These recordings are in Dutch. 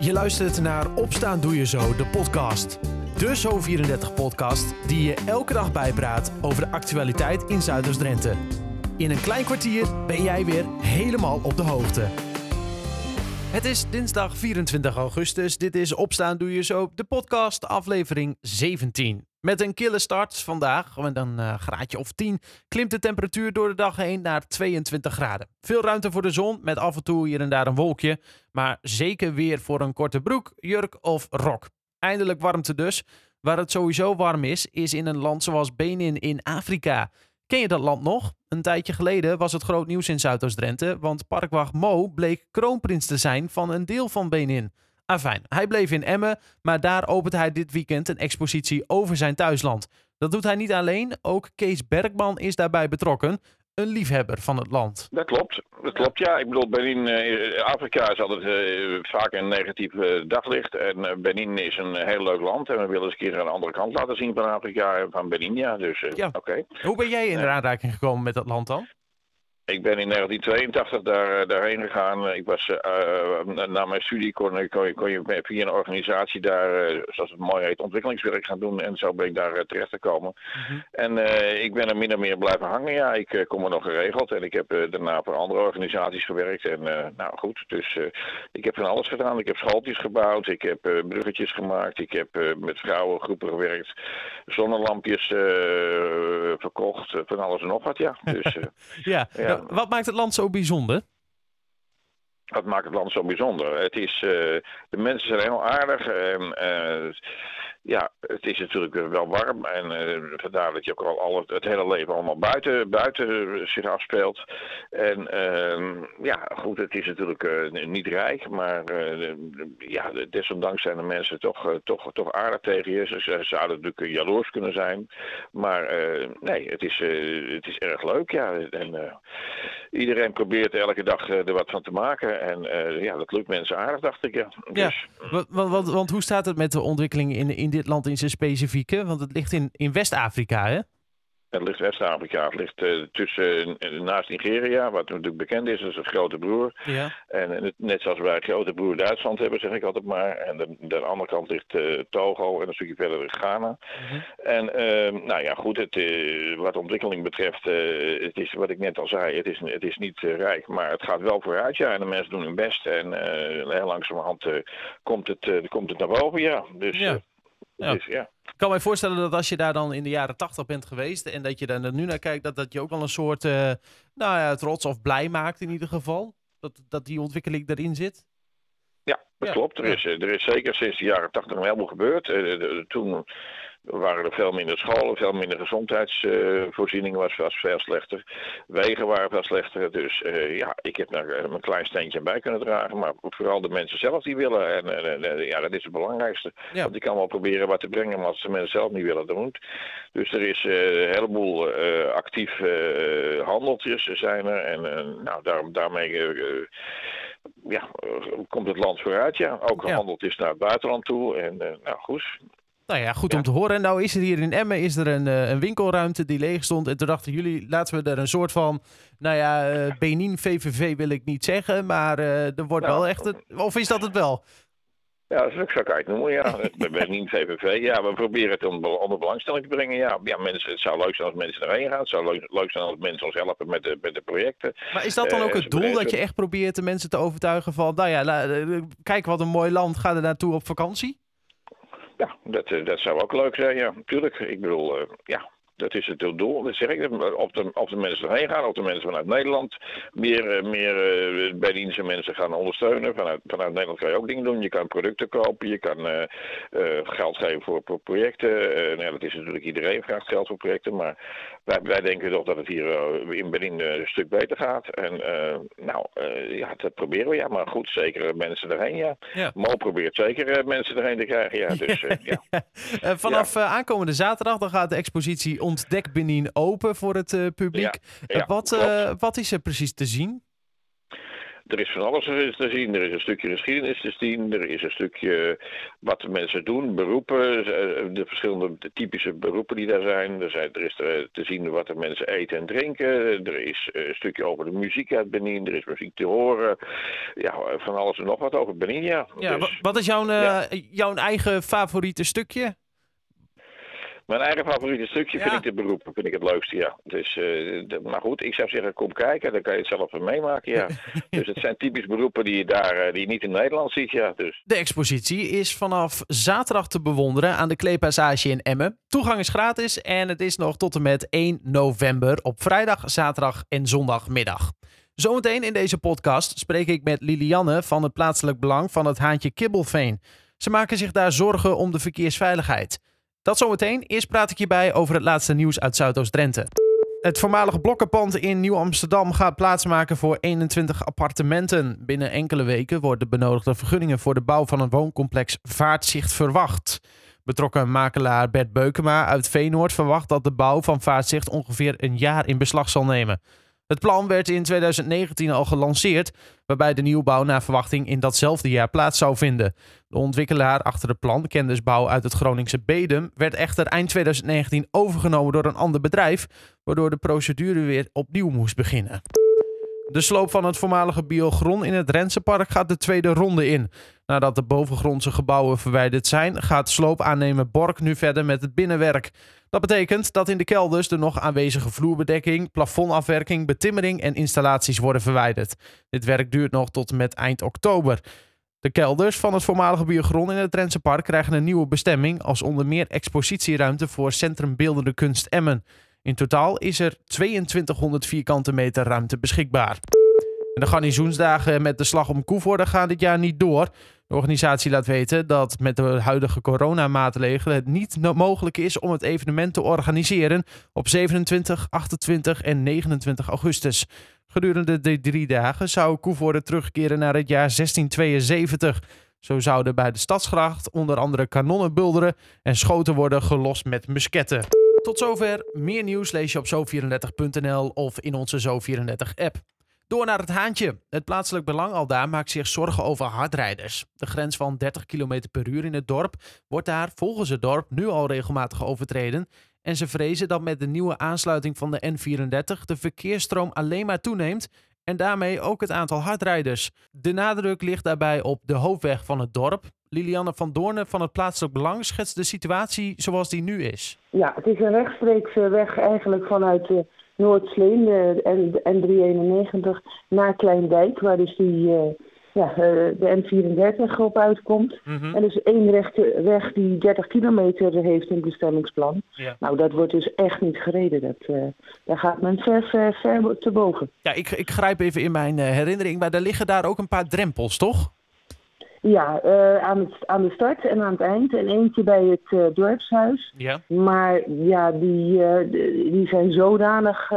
Je luistert naar Opstaan Doe Je Zo, de podcast. De Zo34-podcast die je elke dag bijpraat over de actualiteit in Zuiders-Drenthe. In een klein kwartier ben jij weer helemaal op de hoogte. Het is dinsdag 24 augustus. Dit is Opstaan Doe Je Zo, de podcast, aflevering 17. Met een kille start vandaag, met een uh, graadje of 10, klimt de temperatuur door de dag heen naar 22 graden. Veel ruimte voor de zon, met af en toe hier en daar een wolkje, maar zeker weer voor een korte broek, jurk of rok. Eindelijk warmte dus. Waar het sowieso warm is, is in een land zoals Benin in Afrika. Ken je dat land nog? Een tijdje geleden was het groot nieuws in Zuidoost-Drenthe, want parkwacht Mo bleek kroonprins te zijn van een deel van Benin. Afijn, hij bleef in Emmen, maar daar opent hij dit weekend een expositie over zijn thuisland. Dat doet hij niet alleen, ook Kees Bergman is daarbij betrokken, een liefhebber van het land. Dat klopt, dat klopt ja. Ik bedoel, Benin, uh, Afrika is altijd uh, vaak een negatief uh, daglicht. En Benin is een heel leuk land en we willen eens een keer een andere kant laten zien van Afrika en van Benin, ja. Dus ja. oké. Hoe ben jij in aanraking gekomen met dat land dan? Ik ben in 1982 daar, daarheen gegaan. Ik was, uh, na mijn studie kon, kon, kon je via een organisatie daar, uh, zoals het mooi heet, ontwikkelingswerk gaan doen. En zo ben ik daar uh, terecht gekomen. Mm -hmm. En ik ben er min of meer blijven hangen. Ja, ik kom er nog geregeld. En ik heb daarna voor andere organisaties gewerkt. En nou goed, dus ik heb van alles gedaan. Ik heb schooltjes gebouwd. Ik heb bruggetjes gemaakt. Ik heb met vrouwengroepen gewerkt. Zonnelampjes verkocht. van alles en nog wat, ja. Dus, ja. ja wat maakt het land zo bijzonder? Wat maakt het land zo bijzonder? Het is, uh, de mensen zijn heel aardig. Ja, het is natuurlijk wel warm. En uh, vandaar dat je ook al, al het, hele leven allemaal buiten, buiten zich afspeelt. En ja, goed, het is natuurlijk niet rijk. Maar ja, desondanks zijn de mensen toch, toch, toch aardig tegen je. Ze, ze zouden natuurlijk jaloers kunnen zijn. Maar nee, het is, het is erg leuk, ja. En iedereen probeert elke dag er wat van te maken. En ja, dat lukt mensen aardig, dacht ik. Ja. Dus, ja. Want, want, want, hoe staat het met de ontwikkeling in, in dit land in zijn specifieke? Want het ligt in, in West-Afrika, hè? Het ligt West-Afrika. Het ligt uh, tussen, uh, naast Nigeria, wat natuurlijk bekend is, dat is een grote broer. Ja. En net zoals wij grote broer Duitsland hebben, zeg ik altijd maar. En de, de andere kant ligt uh, Togo en een stukje verder ligt Ghana. -hmm. En ehm, nou ja, goed, het, wat ontwikkeling betreft, het is wat ik net al zei, het is, het is niet rijk, maar het gaat wel vooruit, ja. En de mensen doen hun best en heel langzamerhand komt, het, komt het naar boven, ja. Dus ja. Ja. Dus, ja. Ik kan mij voorstellen dat als je daar dan in de jaren tachtig bent geweest en dat je daar nu naar kijkt, dat dat je ook wel een soort uh, nou ja, trots of blij maakt in ieder geval. Dat, dat die ontwikkeling erin zit. Ja, dat ja. klopt. Er is, er is zeker sinds de jaren tachtig een heleboel gebeurd. Uh, toen waren er veel minder scholen, veel minder gezondheidsvoorzieningen, was, was veel slechter. Wegen waren veel slechter. Dus uh, ja, ik heb daar een klein steentje bij kunnen dragen. Maar vooral de mensen zelf die willen. En, en, en ja, dat is het belangrijkste. Ja. Want ik kan wel proberen wat te brengen, maar als de mensen zelf niet willen, dan moet. Dus er is uh, een heleboel uh, actief handeltjes zijn er. En nou, daar, daarmee ja, komt het land vooruit. Ja. Ook gehandeld is naar het buitenland toe. En nou goed, nou ja, goed om te horen. Nou is er hier in Emmen is er een, een winkelruimte die leeg stond. En toen dachten jullie, laten we er een soort van, nou ja, uh, Benin VVV wil ik niet zeggen. Maar uh, er wordt nou, wel echt, een, of is dat het wel? Ja, dat is ook zo kan je het noemen, ja. Benin VVV, ja, we proberen het onder, belangstelling te brengen, ja. ja mensen, het zou leuk zijn als mensen erheen gaan. Het zou leuk, leuk zijn als mensen ons helpen met de, met de projecten. Maar is dat dan ook uh, het doel, dat je echt probeert de mensen te overtuigen van, nou ja, la, kijk wat een mooi land, ga er naartoe op vakantie? Ja, dat, dat zou ook leuk zijn, ja, natuurlijk. Ik bedoel, uh, ja, dat is het doel. Dat zeg ik. Of de, of de mensen erheen gaan, of de mensen vanuit Nederland meer, meer uh, Berlijnse mensen gaan ondersteunen. Vanuit, vanuit Nederland kan je ook dingen doen. Je kan producten kopen, je kan uh, uh, geld geven voor, voor projecten. nou, dat is natuurlijk iedereen vraagt geld voor projecten. Maar wij, wij denken toch dat het hier in Berlin een stuk beter gaat. En nou, ja, dat proberen we. Ja, maar goed, zeker mensen erheen, ja. ja. Mo probeert zeker mensen erheen te krijgen, ja. Dus, ja. Vanaf aankomende zaterdag dan gaat de expositie Ontdek Benin open voor het uh, publiek. Ja, ja, wat, uh, wat is er precies te zien? er is van alles te zien. Er is een stukje geschiedenis te zien. Er is een stukje wat de mensen doen, beroepen, de verschillende typische beroepen die daar zijn. Er, zijn, er is te zien wat de mensen eten en drinken. Er is een stukje over de muziek uit Benin. Er is muziek te horen. Ja, van alles en nog wat over Benin, ja. ja dus, wat is jouw, jouw eigen favoriete stukje? Mijn eigen favoriete stukje vind ik de beroepen, vind ik het leukste, ja. Dus, uh, maar goed, ik zou zeggen, kom kijken, dan kan je het zelf even meemaken, ja. dus het zijn typisch beroepen die je daar uh, die je niet in Nederland ziet, ja. Dus. De expositie is vanaf zaterdag te bewonderen aan de Kleepassage in Emmen. Toegang is gratis en het is nog tot en met 1 november op vrijdag, zaterdag en zondagmiddag. Zometeen in deze podcast spreek ik met Lilianne van het plaatselijk belang van het haantje Kibbelveen. Ze maken zich daar zorgen om de verkeersveiligheid. Dat zometeen. Eerst praat ik je bij over het laatste nieuws uit Zuidoost-Drenthe. Het voormalige blokkenpand in Nieuw-Amsterdam gaat plaatsmaken voor 21 appartementen. Binnen enkele weken worden de benodigde vergunningen voor de bouw van een wooncomplex Vaartzicht verwacht. Betrokken makelaar Bert Beukema uit Veenoord verwacht dat de bouw van Vaartzicht ongeveer een jaar in beslag zal nemen. Het plan werd in 2019 al gelanceerd, waarbij de nieuwbouw naar verwachting in datzelfde jaar plaats zou vinden. De ontwikkelaar achter het plan, Kendisbouw uit het Groningse Bedum, werd echter eind 2019 overgenomen door een ander bedrijf, waardoor de procedure weer opnieuw moest beginnen. De sloop van het voormalige biogron in het Rensenpark gaat de tweede ronde in. Nadat de bovengrondse gebouwen verwijderd zijn, gaat sloopaannemer Bork nu verder met het binnenwerk. Dat betekent dat in de kelders de nog aanwezige vloerbedekking, plafondafwerking, betimmering en installaties worden verwijderd. Dit werk duurt nog tot met eind oktober. De kelders van het voormalige biogron in het Drentse Park krijgen een nieuwe bestemming als onder meer expositieruimte voor Centrum Beeldende Kunst Emmen. In totaal is er 2200 vierkante meter ruimte beschikbaar. de garnizoensdagen met de slag om Koevoorde gaan dit jaar niet door. De organisatie laat weten dat met de huidige coronamaatregelen het niet mogelijk is om het evenement te organiseren op 27, 28 en 29 augustus. Gedurende de drie dagen zou Koevoorde terugkeren naar het jaar 1672. Zo zouden bij de Stadsgracht onder andere kanonnen bulderen en schoten worden gelost met musketten. Tot zover. Meer nieuws lees je op zo34.nl of in onze Zo34-app. Door naar het Haantje. Het plaatselijk belang al daar maakt zich zorgen over hardrijders. De grens van 30 km per uur in het dorp wordt daar volgens het dorp nu al regelmatig overtreden. En ze vrezen dat met de nieuwe aansluiting van de N34 de verkeersstroom alleen maar toeneemt en daarmee ook het aantal hardrijders. De nadruk ligt daarbij op de hoofdweg van het dorp. Lilianne van Doornen van het plaatselijk belang schetst de situatie zoals die nu is. Ja, het is een rechtstreekse weg eigenlijk vanuit de Noordsleen, de N391, naar Kleindijk, waar dus die uh, ja, eh, de N34 op uitkomt. Mhm. En dus één rechte weg die 30 kilometer heeft in het bestemmingsplan. Nou, dat wordt dus echt niet gereden. Dat, uh, daar gaat men ver, ver, ver te boven. Ja, ik, ik grijp even in mijn herinnering, maar er liggen daar ook een paar drempels, toch? Ja, uh, aan, het, aan de start en aan het eind. En eentje bij het uh, dorpshuis. Ja. Maar ja, die, uh, die zijn zodanig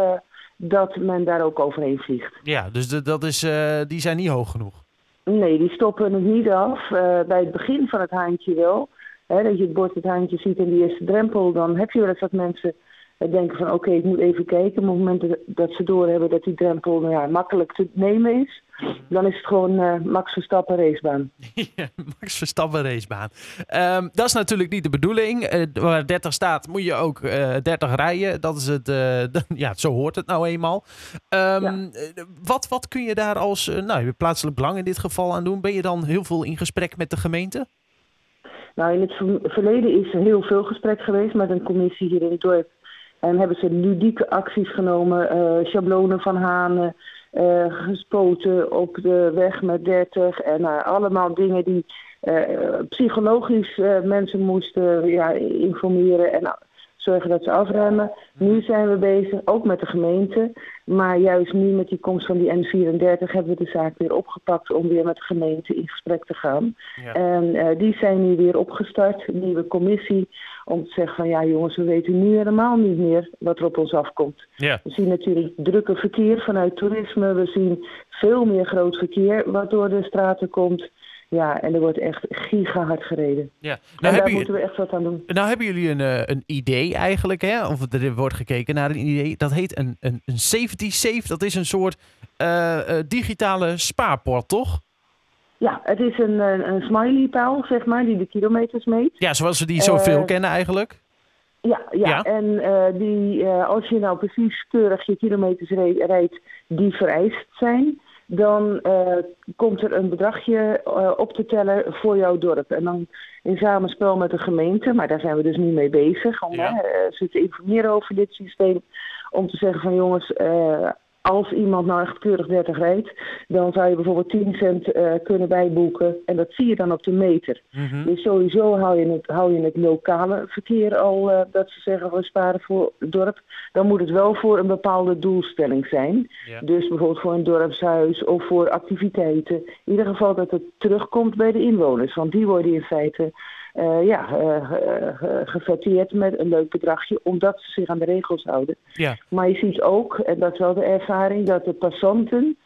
dat men daar ook overheen vliegt. Ja, dus de, dat is, die zijn niet hoog genoeg? Nee, die stoppen het niet af. bij het begin van het haantje wel. Hè, dat je het bord het haantje ziet en die eerste drempel. Dan heb je wel eens dat mensen denken van oké, ik moet even kijken. Maar op het moment dat ze doorhebben dat die drempel nou ja, makkelijk te nemen is, dan is het gewoon uh, Max Verstappen racebaan. Max Verstappen racebaan. Um, dat is natuurlijk niet de bedoeling. Uh, waar 30 staat, moet je ook uh, eh, 30 rijden. Dat is het, ja, zo hoort het nou eenmaal. Um, ja. wat, wat kun je daar als nou, plaatselijk belang in dit geval aan doen? Ben je dan heel veel in gesprek met de gemeente? Nou, in het verleden is er heel veel gesprek geweest met een commissie hier in het dorp en hebben ze ludieke acties genomen, schablonen van hanen, gespoten op de weg met 30 en uh, allemaal dingen die psychologisch mensen moesten ja, informeren en zorgen dat ze afremmen. Nu zijn we bezig, ook met de gemeente, maar juist nu met die komst van die N34 hebben we de zaak weer opgepakt om weer met de gemeente in gesprek te gaan. Ja. En die zijn nu weer opgestart, een nieuwe commissie om te zeggen van ja jongens, we weten nu helemaal niet meer wat er op ons afkomt. Ja. We zien natuurlijk drukke verkeer vanuit toerisme. We zien veel meer groot verkeer wat door de straten komt. Ja, en er wordt echt gigahard gereden. Ja. Nou, daar moeten we echt wat aan doen. Nou hebben jullie een, een idee eigenlijk, hè? of er wordt gekeken naar een idee. Dat heet een, een, een safety safe. Dat is een soort digitale spaarport, toch? Ja, het is een, een, smiley-paal, zeg maar, die de kilometers meet. Ja, zoals we die zoveel kennen eigenlijk. Ja, ja. en uh, die, uh, als je nou precies keurig je kilometers rijdt die vereist zijn, dan uh, komt er een bedragje op te tellen voor jouw dorp. En dan in samenspel met de gemeente, maar daar zijn we dus nu mee bezig, om ja. ze te informeren over dit systeem. Om te zeggen van jongens, als iemand nou echt keurig 30 rijdt, dan zou je bijvoorbeeld 10 cent uh, kunnen bijboeken. En dat zie je dan op de meter. Mhm. Dus sowieso hou je het, hou je het lokale verkeer al, uh, dat ze zeggen we sparen voor het dorp. Dan moet het wel voor een bepaalde doelstelling zijn. Ja. Dus bijvoorbeeld voor een dorpshuis of voor activiteiten. In ieder geval dat het terugkomt bij de inwoners. Want die worden in feite uh, ja, uh, met een leuk bedragje, omdat ze zich aan de regels houden. Ja. Maar je ziet ook, en dat is wel de ervaring, dat de passanten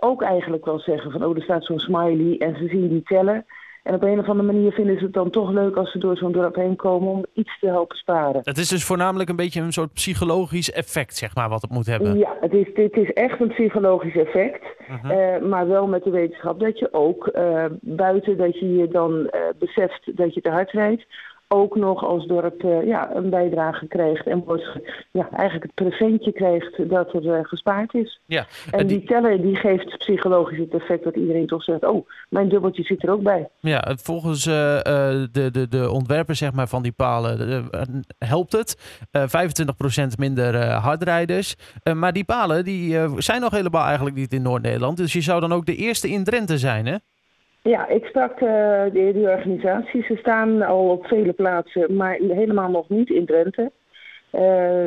ook eigenlijk wel zeggen van, oh, er staat zo'n smiley en ze zien die tellen. En op een of andere manier vinden ze het dan toch leuk als ze door zo'n dorp heen komen om iets te helpen sparen. Het is dus voornamelijk een beetje een soort psychologisch effect, zeg maar, wat het moet hebben. Ja, het is, dit is echt een psychologisch effect. Mhm. Uh, maar wel met de wetenschap dat je ook uh, buiten dat je je dan uh, beseft dat je te hard rijdt, ook nog als dorp uh, ja, een bijdrage krijgt en wordt ja, eigenlijk het presentje krijgt dat er uh, gespaard is. Ja, en die, die teller die geeft psychologisch het effect dat iedereen toch zegt, oh, mijn dubbeltje zit er ook bij. Ja, volgens uh, de, de, de ontwerper zeg maar, van die palen helpt het. 25% minder hardrijders. maar die palen die, zijn nog helemaal eigenlijk niet in Noord-Nederland. Dus je zou dan ook de eerste in Drenthe zijn, hè? Ja, ik sprak uh, de, die organisatie. Ze staan al op vele plaatsen, maar helemaal nog niet in Drenthe. Uh,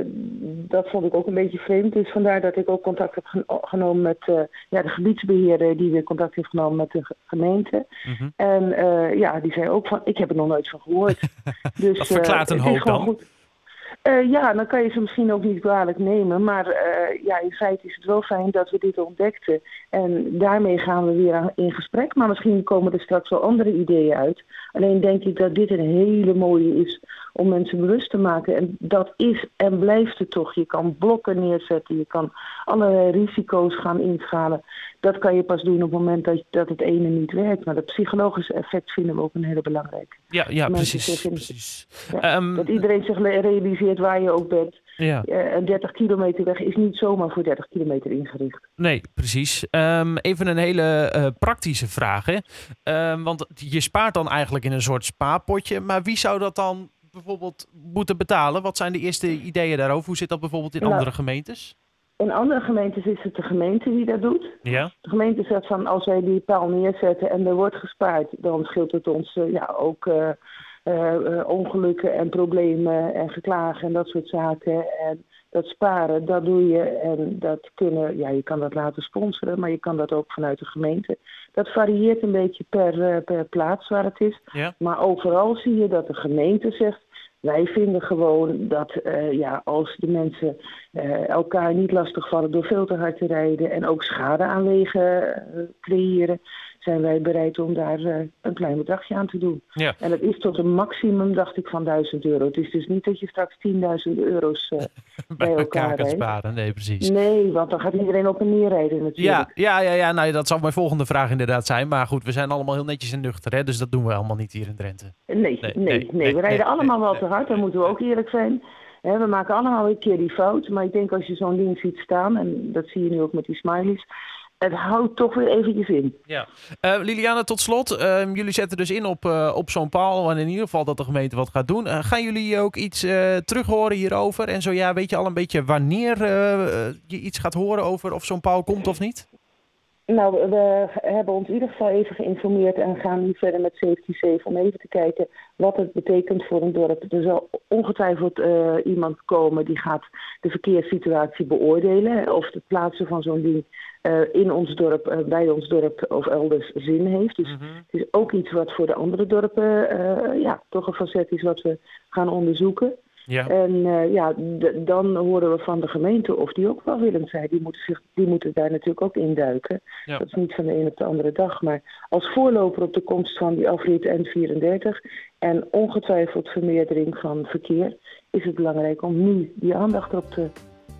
dat vond ik ook een beetje vreemd. Dus vandaar dat ik ook contact heb genomen met uh, ja, de gebiedsbeheerder die weer contact heeft genomen met de gemeente. Mm -hmm. En ja, die zei ook van, ik heb er nog nooit van gehoord. dus, dat verklaart een hoop dan. Goed. Uh, ja, dan kan je ze misschien ook niet kwalijk nemen. Maar uh, ja, in feite is het wel fijn dat we dit ontdekten. En daarmee gaan we weer in gesprek. Maar misschien komen er straks wel andere ideeën uit. Alleen denk ik dat dit een hele mooie is om mensen bewust te maken. En dat is en blijft het toch. Je kan blokken neerzetten. Je kan allerlei risico's gaan inschalen. Dat kan je pas doen op het moment dat, dat het ene niet werkt. Maar dat psychologische effect vinden we ook een hele belangrijke. Ja, ja precies. precies. Ja, um, dat iedereen zich realiseert waar je ook bent. Ja. Uh, een 30 kilometer weg is niet zomaar voor 30 kilometer ingericht. Nee, precies. Um, even een hele uh, praktische vraag. Hè? Um, want je spaart dan eigenlijk in een soort spaarpotje. Maar wie zou dat dan bijvoorbeeld moeten betalen? Wat zijn de eerste ideeën daarover? Hoe zit dat bijvoorbeeld in Nou, andere gemeentes? In andere gemeentes is het de gemeente die dat doet. Ja. De gemeente zegt van als wij die paal neerzetten en er wordt gespaard, dan scheelt het ons uh, ja, ook uh, uh, ongelukken en problemen en geklagen en dat soort zaken. En dat sparen, dat doe je en dat kunnen, ja, je kan dat laten sponsoren, maar je kan dat ook vanuit de gemeente. Dat varieert een beetje per, per plaats waar het is. Ja. Maar overal zie je dat de gemeente zegt, wij vinden gewoon dat uh, ja, als de mensen uh, elkaar niet lastigvallen door veel te hard te rijden en ook schade aan wegen uh, creëren, zijn wij bereid om daar een klein bedragje aan te doen. Ja. En dat is tot een maximum, dacht ik, van 1000 euro. Het is dus niet dat je straks 10.000 euro's bij, bij elkaar kan sparen. Nee, precies. Nee, want dan gaat iedereen op en neer rijden natuurlijk. Ja, ja, ja, ja nou, dat zal mijn volgende vraag inderdaad zijn. Maar goed, we zijn allemaal heel netjes en nuchter, hè, dus dat doen we allemaal niet hier in Drenthe. Nee, nee, Nee, nee. nee, nee, we rijden allemaal wel te hard, dan moeten we ook eerlijk zijn. We maken allemaal een keer die fout, maar ik denk als je zo'n ding ziet staan, en dat zie je nu ook met die smileys, het houdt toch weer eventjes in. Ja. Uh, Liliane, tot slot. Uh, jullie zetten dus in op, uh, op zo'n paal en in ieder geval dat de gemeente wat gaat doen. gaan jullie ook iets terug horen hierover? En zo ja, weet je al een beetje wanneer je iets gaat horen over of zo'n paal komt of niet? Nou, we hebben ons in ieder geval even geïnformeerd en gaan nu verder met Safety Safe om even te kijken wat het betekent voor een dorp. Er zal ongetwijfeld uh, iemand komen die gaat de verkeerssituatie beoordelen of het plaatsen van zo'n ding uh, in ons dorp, uh, bij ons dorp of elders zin heeft. Dus mm -hmm. het is ook iets wat voor de andere dorpen ja, toch een facet is wat we gaan onderzoeken. Ja. En eh, ja, dan horen we van de gemeente of die ook wel willend zijn. Die moeten, zich, die moeten daar natuurlijk ook induiken. Ja. Dat is niet van de een op de andere dag. Maar als voorloper op de komst van die afrit N34 en ongetwijfeld vermeerdering van verkeer, is het belangrijk om nu die aandacht op te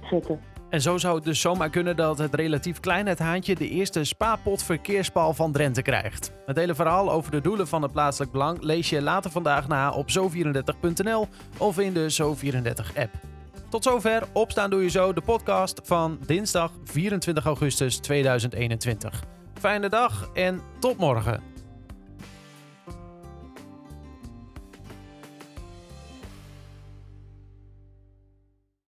zetten. En zo zou het dus zomaar kunnen dat het relatief kleine het haantje de eerste spaarpot verkeerspal van Drenthe krijgt. Het hele verhaal over de doelen van het plaatselijk belang lees je later vandaag na op zo34.nl of in de Zo34-app. Tot zover Opstaan Doe Je Zo, de podcast van dinsdag 24 augustus 2021. Fijne dag en tot morgen.